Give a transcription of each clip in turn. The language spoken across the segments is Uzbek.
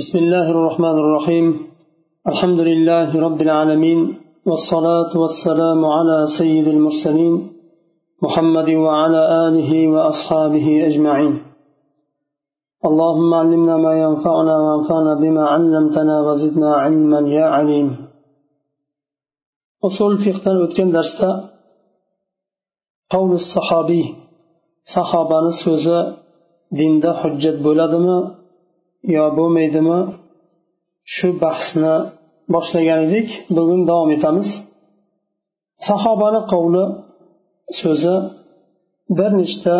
بسم الله الرحمن الرحيم الحمد لله رب العالمين والصلاة والسلام على سيد المرسلين محمد وعلى آله وأصحابه أجمعين اللهم علمنا ما ينفعنا وانفعنا بما علمتنا وزدنا علما يا عليم أصول فقه o'tgan قول الصحابي sahobani so'zi dinda hujjat bo'ladimi? yo bo'lmaydimi shu bahsni boshlagan edik bugun davom etamiz sahobani qovli so'zi bir nechta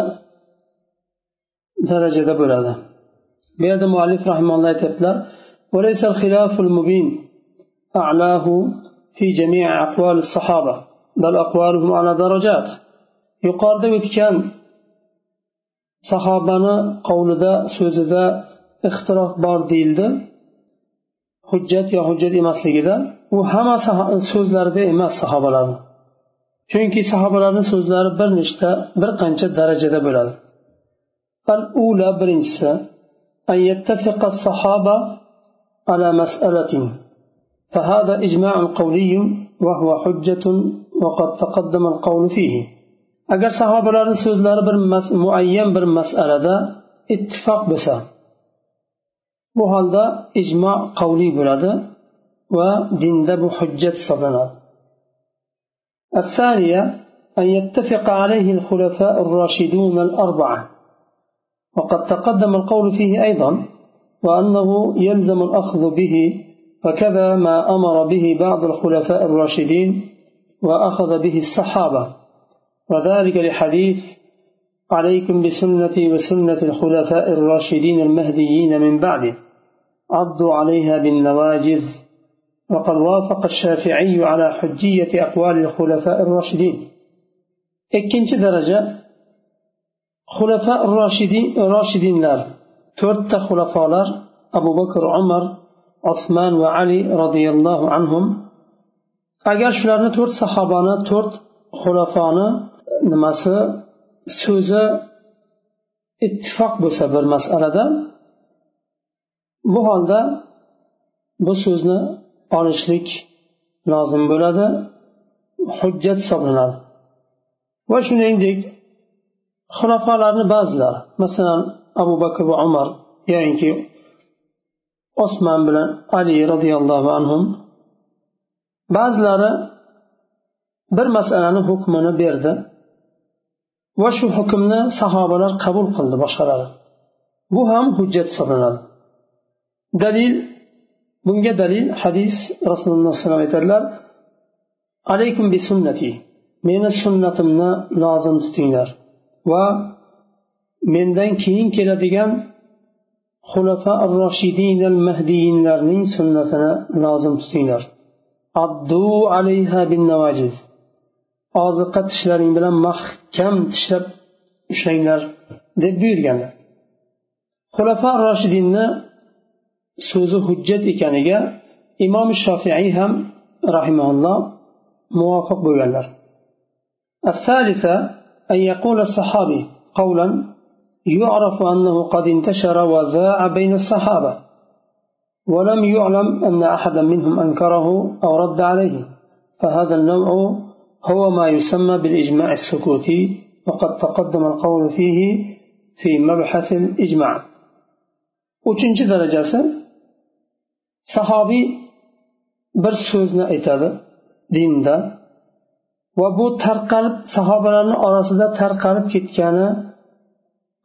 darajada bo'ladi bu yerda muallif rahimalloh aytyaptilar وليس الخلاف المبين أعلاه في جميع أقوال الصحابة بل أقوالهم على درجات yuqorida o'tgan sahobani qovlida so'zida ixtirof bor deyildi hujjat yo hujjat emasligida u hamma so'zlarida emas sahobalarni chunki sahobalarni so'zlari bir nechta bir qancha darajada bo'ladi ula birinchisi أن يتفق الصحابة على مسألة فهذا إجماع قولي وهو حجة وقد تقدم القول فيه agar sahobalarni so'zlari bir muayyan bir masalada ittifoq bo'lsa bu holda ijmo qavliy bo'ladi va dinda bu hujjat hisoblanadi. الثانية أن يتفق عليه الخلفاء الراشدون الأربعة وقد تقدم القول فيه أيضا وأنه يلزم الأخذ به وكذا ما أمر به بعض الخلفاء الراشدين وأخذ به الصحابة وذلك لحديث عليكم بسنتي وسنة الخلفاء الراشدين المهديين من بعد عضوا عليها بالنواجذ وقد وافق الشافعي على حجية أقوال الخلفاء الراشدين ikkinchi daraja xulafa roshidin lar to'rtta xulafolar abu bakr umar osmon va ali roziyallohu anhum agar shularni to'rt sahobani to'rt xulafoni nimasi so'zi ittifoq bo'lsa bir masalada bu holda bu so'zni olishlik lozim bo'ladi hujjat hisoblanadi. Va shuningdek xulofalarni ba'zilari masalan abu bakr va umar yoinki osmon bilan ali roziyallohu anhu ba'zilari bir masalani hukmini berdi va shu hukmni sahobalar qabul qildi boshqalari bu ham hujjat hisoblanadi. Dalil bunga dalil hadis rasululloh alayhi vasallam aytadilar alaykum bi sunnati meni sunnatimni lozim tutinglar va mendan keyin keladigan xulafa roshidin al mahdiyinlarning sunnatini lozim tutinglar. Abdu alayha bin navajiz oziqa tishlaring bilan mahkam tishlab ushlanglar deb buyurganlar. Xulafa roshidinni so'zi hujjat ekaniga imom shofiiy ham rahimaulloh muvofiq bo'lganlar أن يقول الصحابي قولا يعرف أنه قد انتشر وذاع بين الصحابة ولم يعلم أن أحدا منهم أنكره أو رد عليه فهذا النوع هو ما يسمى بالإجماع السكوتي وقد تقدم القول فيه في مبحث الإجماع. uchinchi darajasi sahobiy bir so'zni aytadi dinda va bu tarqalib sahobalarni orasida tarqalib ketgani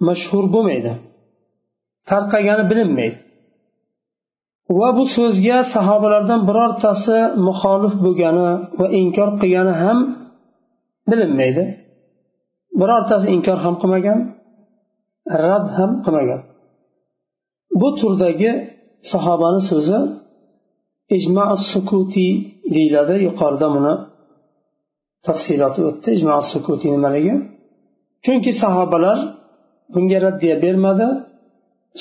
mashhur bo'lmaydi. Tarqagani bilinmaydi. Va bu so'zga sahobalardan birortasi muxolif bo'lgani va inkor qilgani ham bilinmaydi. Birortasi inkor ham qilmagan rad ham qilmagan. Bu turdagi sahobani so'zi ijmo sukuti deyiladi yuqorida buni tafsiloti o'tdi ijmo sukuti nimaligi chunki sahobalar bunga raddiya bermadi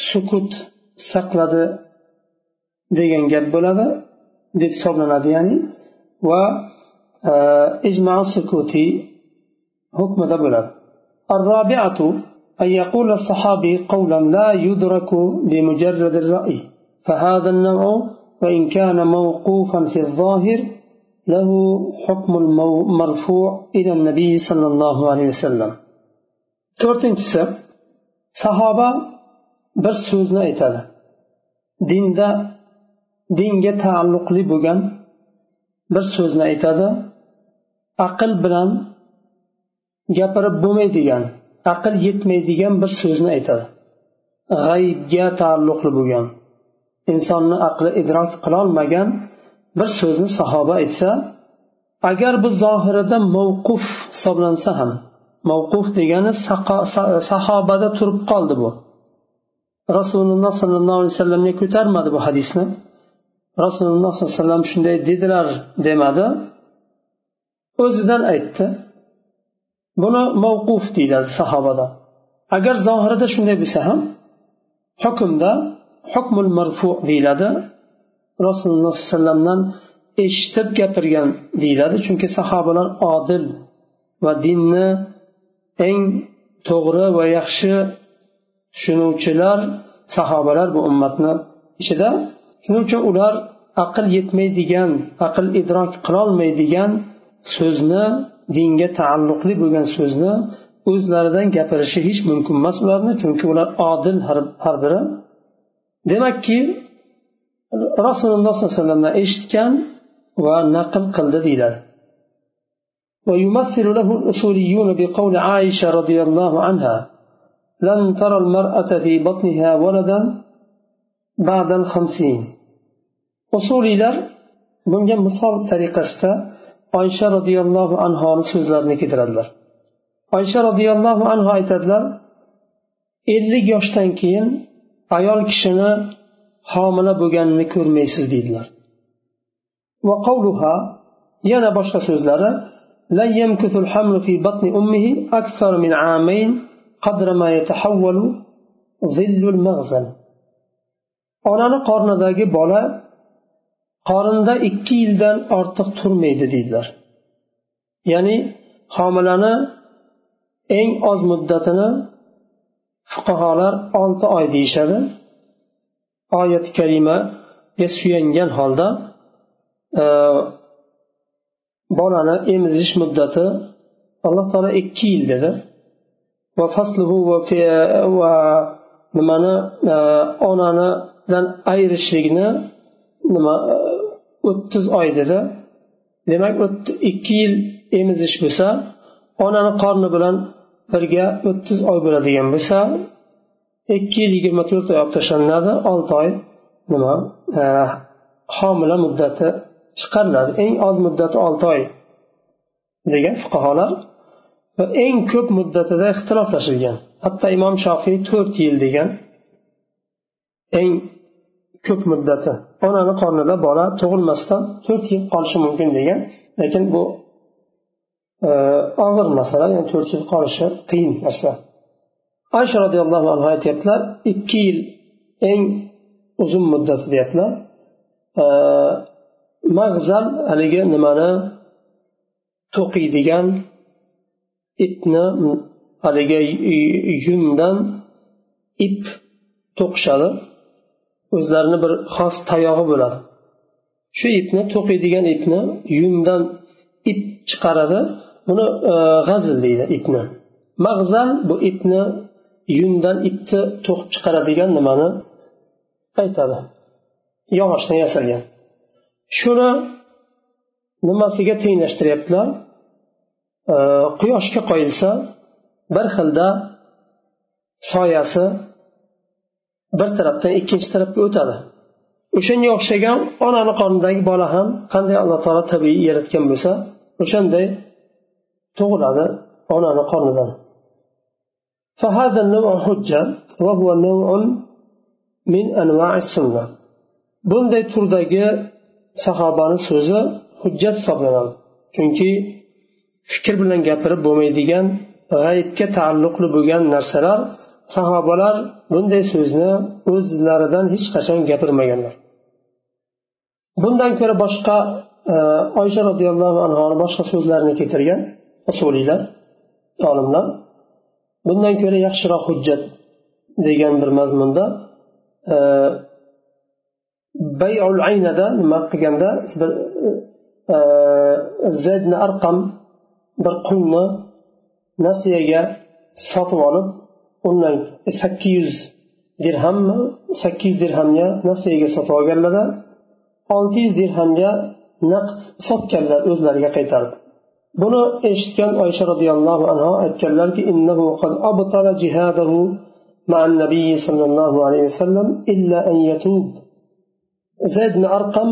sukut saqladi degan gap bo'ladi deb hisoblanadi ya'ni va ijmo sukuti hukmida bo'ladi الرابعة أن يقول الصحابي قولا لا يدرك بمجرد الرأي فهذا النوع وإن كان موقوفا في الظاهر له حكم المرفوع إلى النبي صلى الله عليه وسلم. تورتنجس صحابة بس سوزنا إتالة دين دا دين تعلق لبغن بس سوزنا إتالة aql bilan gapirib bo'lmaydigan aql yetmaydigan bir so'zni aytadi g'aybga taalluqli bo'lgan insonni aqli idrok qilolmagan bir so'zni sahoba aytsa agar bu zohirida mavquf hisoblansa ham mavquf degani sahobada turib qoldi bu. Rasululloh sollallohu alayhi vasallamga ko'tarmadi bu hadisni. Rasululloh sollallohu alayhi vasallam shunday dedilar demadi. O'zidan aytdi buni mavquf deyiladi sahobada agar zohirida shunday bo'lsa ham hukmda hukmul marfu deyiladi. Rasululloh sollallohu alayhi vasallamdan eshitib gapirgan deyiladi. Chunki sahobalar odil va dinni eng to'g'ri va yaxshi tushunuvchilar sahobalar bu ummatni ichida. Shuning uchun ular aql yetmaydigan aql idrok qilolmaydigan so'zni dinga taalluqli bo'lgan so'zni o'zlaridan gapirishi hech mumkin emas ularni. Chunki ular odil har biri. demakki rasululloh sollallohu alayhi vasallamdan eshitgan va naql qildi deyiladi ويمثل له الأصوليون بقول عائشة رضي الله عنها لن ترى المرأة في بطنها ولدا بعد الخمسين usuliylar bunga misol tariqasida oysha roziyallohu anhoni so'zlarini keltiradilar oysha roziyallohu anhu aytadilar ellik yoshdan keyin ayol kishini homila bo'lganini ko'rmaysiz deydilar yana boshqa so'zlari لن يمكث الحمل في بطن أمه أكثر من عامين قدر ما يتحول ظل المغزل onani qornidagi bola qorinda ikki yildan ortiq turmaydi deydilar ya'ni homilani eng oz muddatini fuqarolar olti oy deyishadi. Oyati karimaga suyangan holda e, bolani emizish muddati alloh taolo ikki yil dedi. Va fasluhu va nimani e, onanidan ayirishlikni nima e, o'ttiz oy dedi. Demak ikki yil emizish bo'lsa onani qorni bilan birga o'ttiz oy bo'ladigan bo'lsa ikki yil yigirma to'rt oy olib tashlanadi olti oy nima e, homila muddati chiqariladi. Eng oz muddati olti oy degan fuqarolar va eng ko'p muddatida ixtiloflashilgan. Hatto imom shofiy to'rt yil degan eng ko'p muddati. Onani qornida bola tug'ilmasdan to'rt yil qolishi mumkin degan lekin bu og'ir masala yani to'rt yil qolishi qiyin narsa. Oysha roziyallohu anhu aytyaptilar ikki yil eng uzun muddat deyaptilar. Mag'zal haligi nimani to'qiydigan ipni haligi yundan ip to'qishadi. O'zlarini bir xos tayog'i bo'ladi. Shu ipni to'qiydigan ipni yundan ip chiqaradi. Buni e, g'azl deydi ipni mag'zal bu ipni yundan ipni to'qib chiqaradigan nimani aytadi. Yog'ochdan yasalgan. Shuni nimasiga tenglashtiryaptilar? E, quyoshga qo'yilsa bir xilda soyasi bir tarafdan ikkinchi tarafga o'tadi. O'shanga o'xshagan onani qornidagi bola ham qanday alloh taolo tabiiy yaratgan bo'lsa o'shanday tug'iladi onani qornidan فهذا النوع حجة وهو نوع من أنواع السنة bunday turdagi sahobani so'zi hujjat hisoblanadi chunki fikr bilan gapirib bo'lmaydigan g'aybga taalluqli bo'lgan narsalar sahobalar bunday so'zni o'zlaridan hech qachon gapirmaganlar bundan ko'ra boshqa e, oysha roziyallohu anhoni boshqa so'zlarini keltirgan Usuliylar olimlar. Bundan ko'ra yaxshiroq hujjat degan bir mazmunda e, bayul aynada nima qilganda e, zaydni arqam bir qulni nasiyaga sotib olib undan sakkiz yuz dirhammi sakkiz yuz dirhamga nasiyaga sotib olganlarda olti yuz dirhamga naqd sotganlar o'zlariga qaytardi. buni eshitgan oysha roziyallohu anhu aytganlarki مع النبي صلى الله عليه وسلم إلا أن يتوب زيد بن أرقم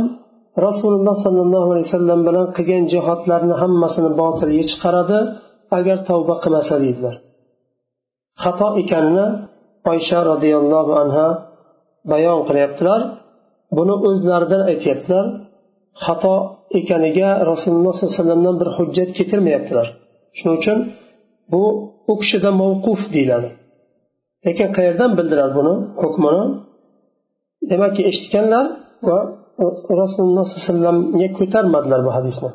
rasululloh sollallohu alayhi vasallam bilan qilgan jihodlarni hammasini botilga chiqaradi agar tavba qilmasa deydilar xato ekanini oysha roziyallohu anha bayon qilyaptilar buni o'zlaridan aytyaptilar xato ekaniga rasululloh sollallohu alayhi vasallamdan bir hujjat keltirmayaptilar shuning uchun bu u kishida mavquf deyiladi lekin qayerdan bildilar buni hukmini demakki eshitganlar va rasululloh sollallohu alayhi vasallamga ko'tarmadilar bu hadisni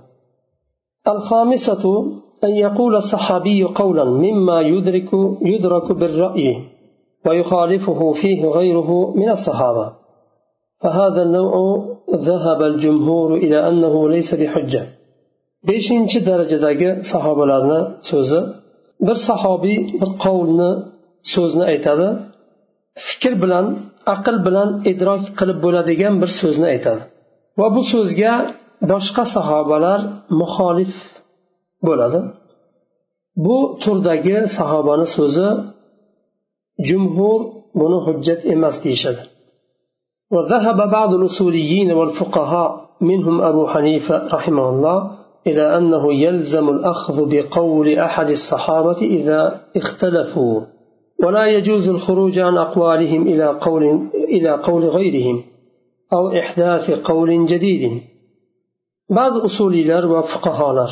أن يقول الصحابي قولا مما يدرك يدرك بالرأي ويخالفه فيه غيره من الصحابة فهذا النوع ذهب الجمهور إلى أنه ليس بحجة beshinchi darajadagi sahobalarni so'zi bir sahobiy bir qovulni so'zni aytadi fikr bilan aql bilan idrok qilib bo'ladigan bir so'zni aytadi va bu so'zga boshqa sahobalar muxolif bo'ladi bu turdagi sahobani so'zi jumhur buni hujjat emas deyishadi وذهب بعض الأصوليين والفقهاء منهم أبو حنيفة رحمه الله إلى أنه يلزم الأخذ بقول أحد الصحابة إذا اختلفوا. ولا يجوز الخروج عن أقوالهم إلى قول إلى قول غيرهم أو إحداث قول جديد. بعض أصوليلر وفقهاء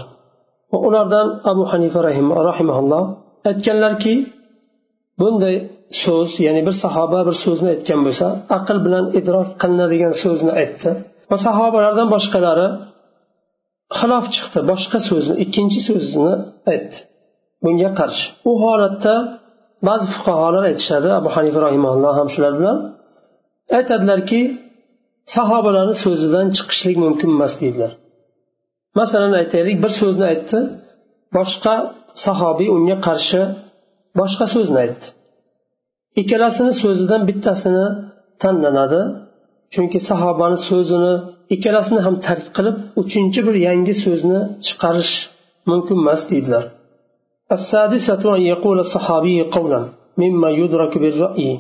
ulardan abu hanifa rahimaulloh aytganlarki bunday so'z ya'ni bir sahoba bir so'zni aytgan bo'lsa aql bilan idrok qilinadigan so'zni aytdi. Va sahobalardan boshqalari xilof chiqdi boshqa so'zni ikkinchi so'zni aytdi bunga qarshi. U holatda ba'zi fuqarolar aytishadi abu hanifa rahimalloh ham shular bilan. Aytadilarki sahobalarni so'zidan chiqishlik mumkin emas deydilar. Masalan aytaylik bir so'zni aytdi boshqa sahobiy unga qarshi boshqa so'zni aytdi. Ikkalasini so'zidan bittasini tanlanadi. Chunki sahobani so'zini ikkalasini ham tark qilib uchinchi bir yangi so'zni chiqarish mumkin emas deydilar. السادسة أن يقول الصحابي قولا مما يدرك بالرأي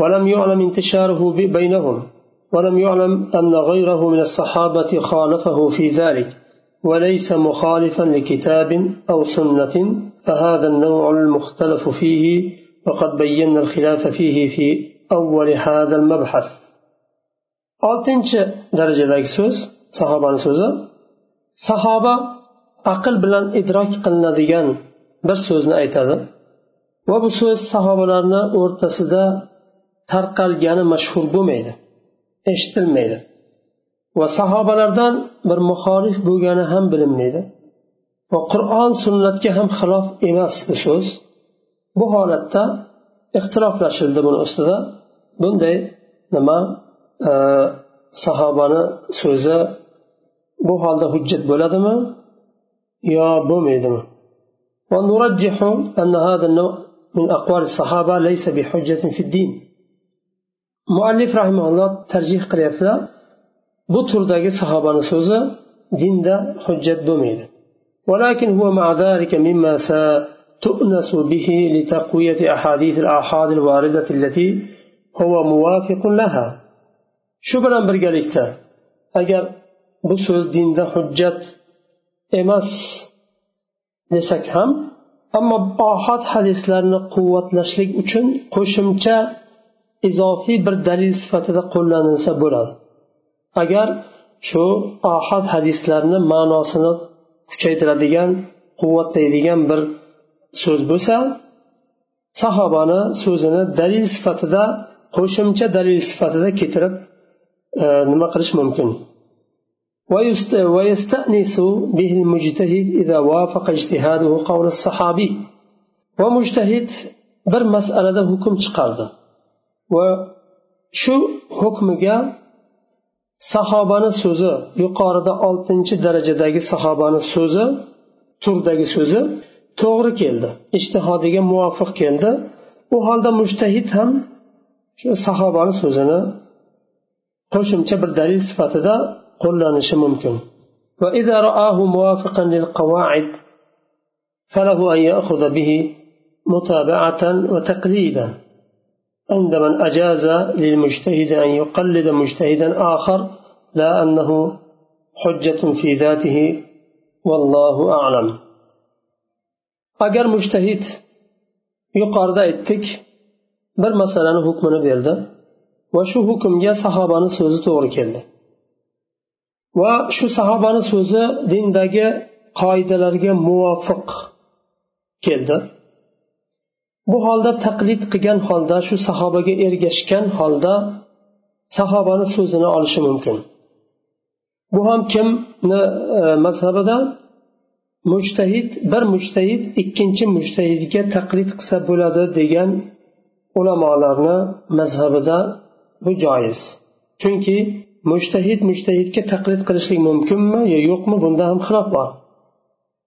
ولم يعلم انتشاره بينهم ولم يعلم أن غيره من الصحابة خالفه في ذلك وليس مخالفا لكتاب أو سنة فهذا النوع المختلف فيه وقد بينا الخلاف فيه في أول هذا المبحث oltinchi darajadagi so'z sahobani so'zi sahoba aql bilan idrok qilinadigan bir so'zni aytadi va bu so'z sahobalarni o'rtasida tarqalgani mashhur bo'lmaydi eshitilmaydi va sahobalardan bir muxolif bo'lgani ham bilinmaydi va qur'on sunnatga ham xilof emas bu so'z bu holatda ixtiloflashildi buni ustida bunday nima sahobani so'zi bu holda hujjat bo'ladimi yo bo'lmaydimi ونرجح أن هذا النوع من أقوال الصحابة ليس بحجة في الدين مؤلف رحمه الله ترجيح قريتلا bu turdagi sahobani so'zi dinda hujjat bo'lmaydi ولكن هو مع ذلك مما ستؤنس به لتقوية أحاديث الآحاد الواردة التي هو موافق لها shu bilan birgalikda agar bu so'z dinda hujjat emas desak ham ammo ohod hadislarni quvvatlashlik uchun qo'shimcha izofiy bir dalil sifatida qo'llanilsa bo'ladi agar shu ohod hadislarni ma'nosini kuchaytiradigan quvvatlaydigan bir so'z bo'lsa sahobani so'zini dalil sifatida qo'shimcha dalil sifatida keltirib nima qilish mumkin ويستأنس به المجتهد إذا وافق اجتهاده قول الصحابي ومجتهد bir masalada hukm chiqardi va shu hukmiga sahobani so'zi yuqorida oltinchi darajadagi sahobani so'zi turdagi so'zi to'g'ri keldi ishtihodiga muvofiq keldi u holda mushtahid ham shu sahobani so'zini qo'shimcha bir dalil sifatida qo'llanishi mumkin وإذا رآه موافقا للقواعد فله أن يأخذ به متابعة وتقليدا عند من أجاز للمجتهد أن يقلد مجتهدا آخر لا أنه حجة في ذاته والله أعلم agar mushtahid yuqorida aytdik bir masalani hukmini berdi va shu hukmga sahobani so'zi to'g'ri keldi. Va shu sahobani so'zi dindagi qoidalarga muvofiq keldi. Bu holda taqlid qilgan holda shu sahobaga ergashgan holda sahobani so'zini olishi mumkin. Bu ham kimni e, mazhabida? Mujtahid bir mujtahid ikkinchi mujtahidga taqlid qilsa bo'ladi degan ulamolarni mazhabida bu joiz. Chunki mujtahid mujtahidga taqlid qilishlik mumkinmi yo yo'qmi bunda ham xilof bor.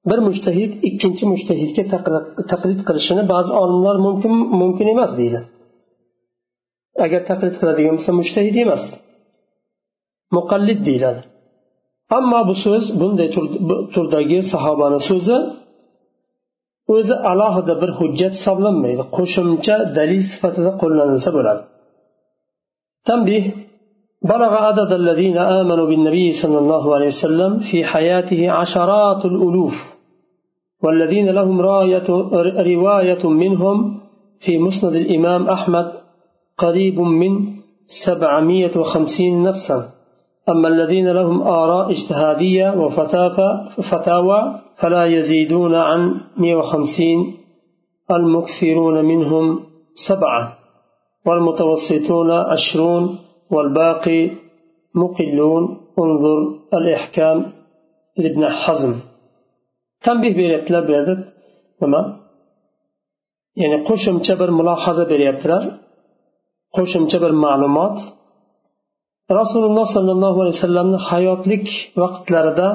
Bir mujtahid ikkinchi mujtahidga taqlid qilishini ba'zi olimlar mumkin mumkin emas deydi. Agar taqlid qiladigan bo'lsa mujtahid emas. Muqallid deyiladi. Ammo bu so'z bunday turdagi sahobani so'zi o'zi alohida bir hujjat hisoblanmaydi. Qo'shimcha dalil sifatida qo'llanilsa bo'ladi. Tanbih بلغ عدد الذين آمنوا بالنبي صلى الله عليه وسلم في حياته عشرات الألوف والذين لهم راية رواية منهم في مسند الإمام أحمد قريب من سبعمية وخمسين نفسا أما الذين لهم آراء اجتهادية وفتاوى فلا يزيدون عن 150 المكثرون منهم سبعة والمتوسطون عشرون والباقي مقلون. انظر الإحكام لابن حزم. تنبيه beryaptilar bu yerda nima ya'ni qo'shimcha bir mulohaza beryaptilar qo'shimcha bir rasululloh sollallohu alayhi vasallamni hayotlik vaqtlarida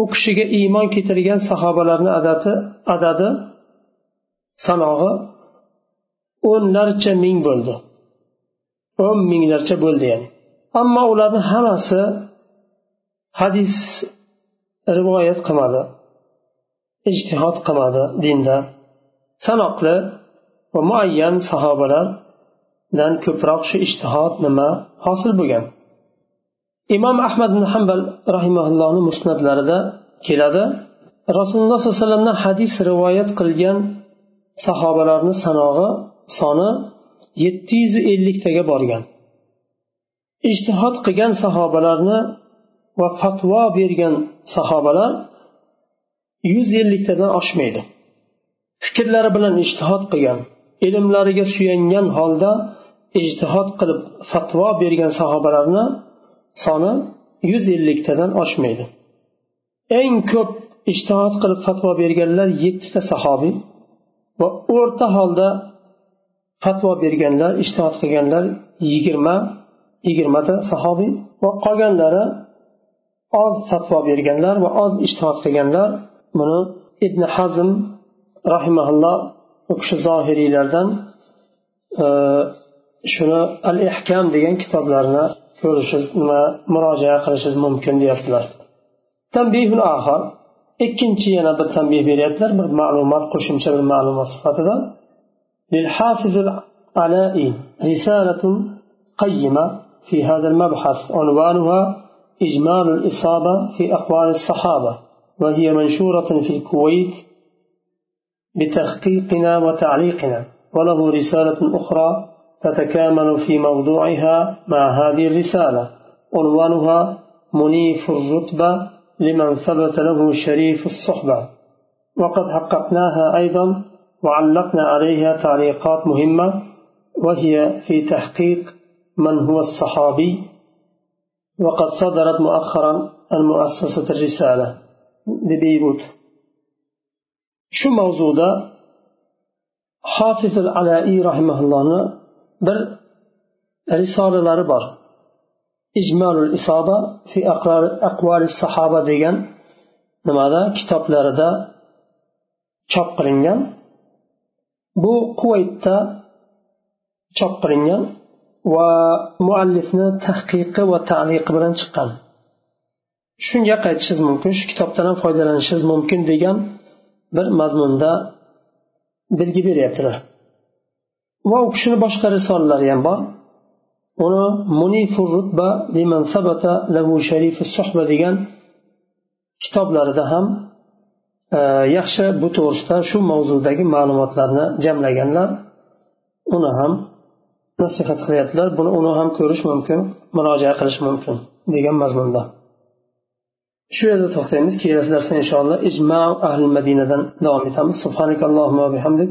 u kishiga iymon keltirgan sahobalarni adadi adadi sanog'i o'nlarcha ming bo'ldi. O'n minglarcha bo'ldi ya'ni. Ammo ularni hammasi hadis rivoyat qilmadi ijtihod qilmadi dinda. Sanoqli va muayyan sahobalar dan ko'proq shu ishtihod nima hosil bo'lgan. Imom ahmad ibn hambal rahimaullohni musnatlarida keladi rasululloh sollallohu alayhi vasallamdan hadis rivoyat qilgan sahobalarni sanog'i soni yetti yuz elliktaga borgan. Ijtihod qilgan sahobalarni va fatvo bergan sahobalar yuz elliktadan oshmaydi. Fikrlari bilan ijtihod qilgan ilmlariga suyangan holda ijtihod qilib fatvo bergan sahobalarni soni yuz elliktadan oshmaydi. Eng ko'p ijtihod qilib fatvo berganlar yettita sahobiy va o'rta holda fatvo berganlar ijtihod qilganlar yigirma yigirmata sahobiy va qolganlari oz fatvo berganlar va oz ijtihod qilganlar. Buni ibn hazm rahimaulloh u kishi zohiriylardan e, shuni al ehkam degan kitoblarni ko'rishingiz murojaat qilishingiz mumkin deyaptilar ikkinchi yana bir tanbeh beryaptilar bir ma'lumot qo'shimcha bir ma'lumot sifatida للحافظ العلائي رسالة قيمة في هذا المبحث عنوانها إجمال الإصابة في أقوال الصحابة وهي منشورة في الكويت بتحقيقنا وتعليقنا وله رسالة أخرى تتكامل في موضوعها مع هذه الرسالة. عنوانها منيف الرتبة لمن ثبت له شريف الصحبة. وقد حققناها أيضا وعلقنا عليها تعليقات مهمة وهي في تحقيق من هو الصحابي. وقد صدرت مؤخرا المؤسسة الرسالة. ببيروت شو موضوع حافظ العلائي رحمه الله. Bir risolalari bor. Ijmalul isoba fi aqvali sahoba degan nimada? Kitoblarida chop qilingan. Bu quvaytda chop qilingan va muallifni tahqiqi va taliqi bilan chiqqan. Shunga qaytishingiz mumkin shu kitobdan ham foydalanishingiz mumkin degan bir mazmunda belgi beryaptilar. Va u kishini boshqa risolalari ham bor. Uni munifur rutba liman sabata lahu sharifi suhba degan kitoblarida ham e, yaxshi bu to'g'risida shu mavzudagi ma'lumotlarni jamlaganlar. Uni ham nasihat qilyaptilar. Buni uni ham ko'rish mumkin murojaat qilish mumkin degan mazmunda. Shu yerda to'xtaymiz. Kelasi darsda inshaalloh ijma ahli madinadan davom etamiz. Subhanakallohumma bihamdik.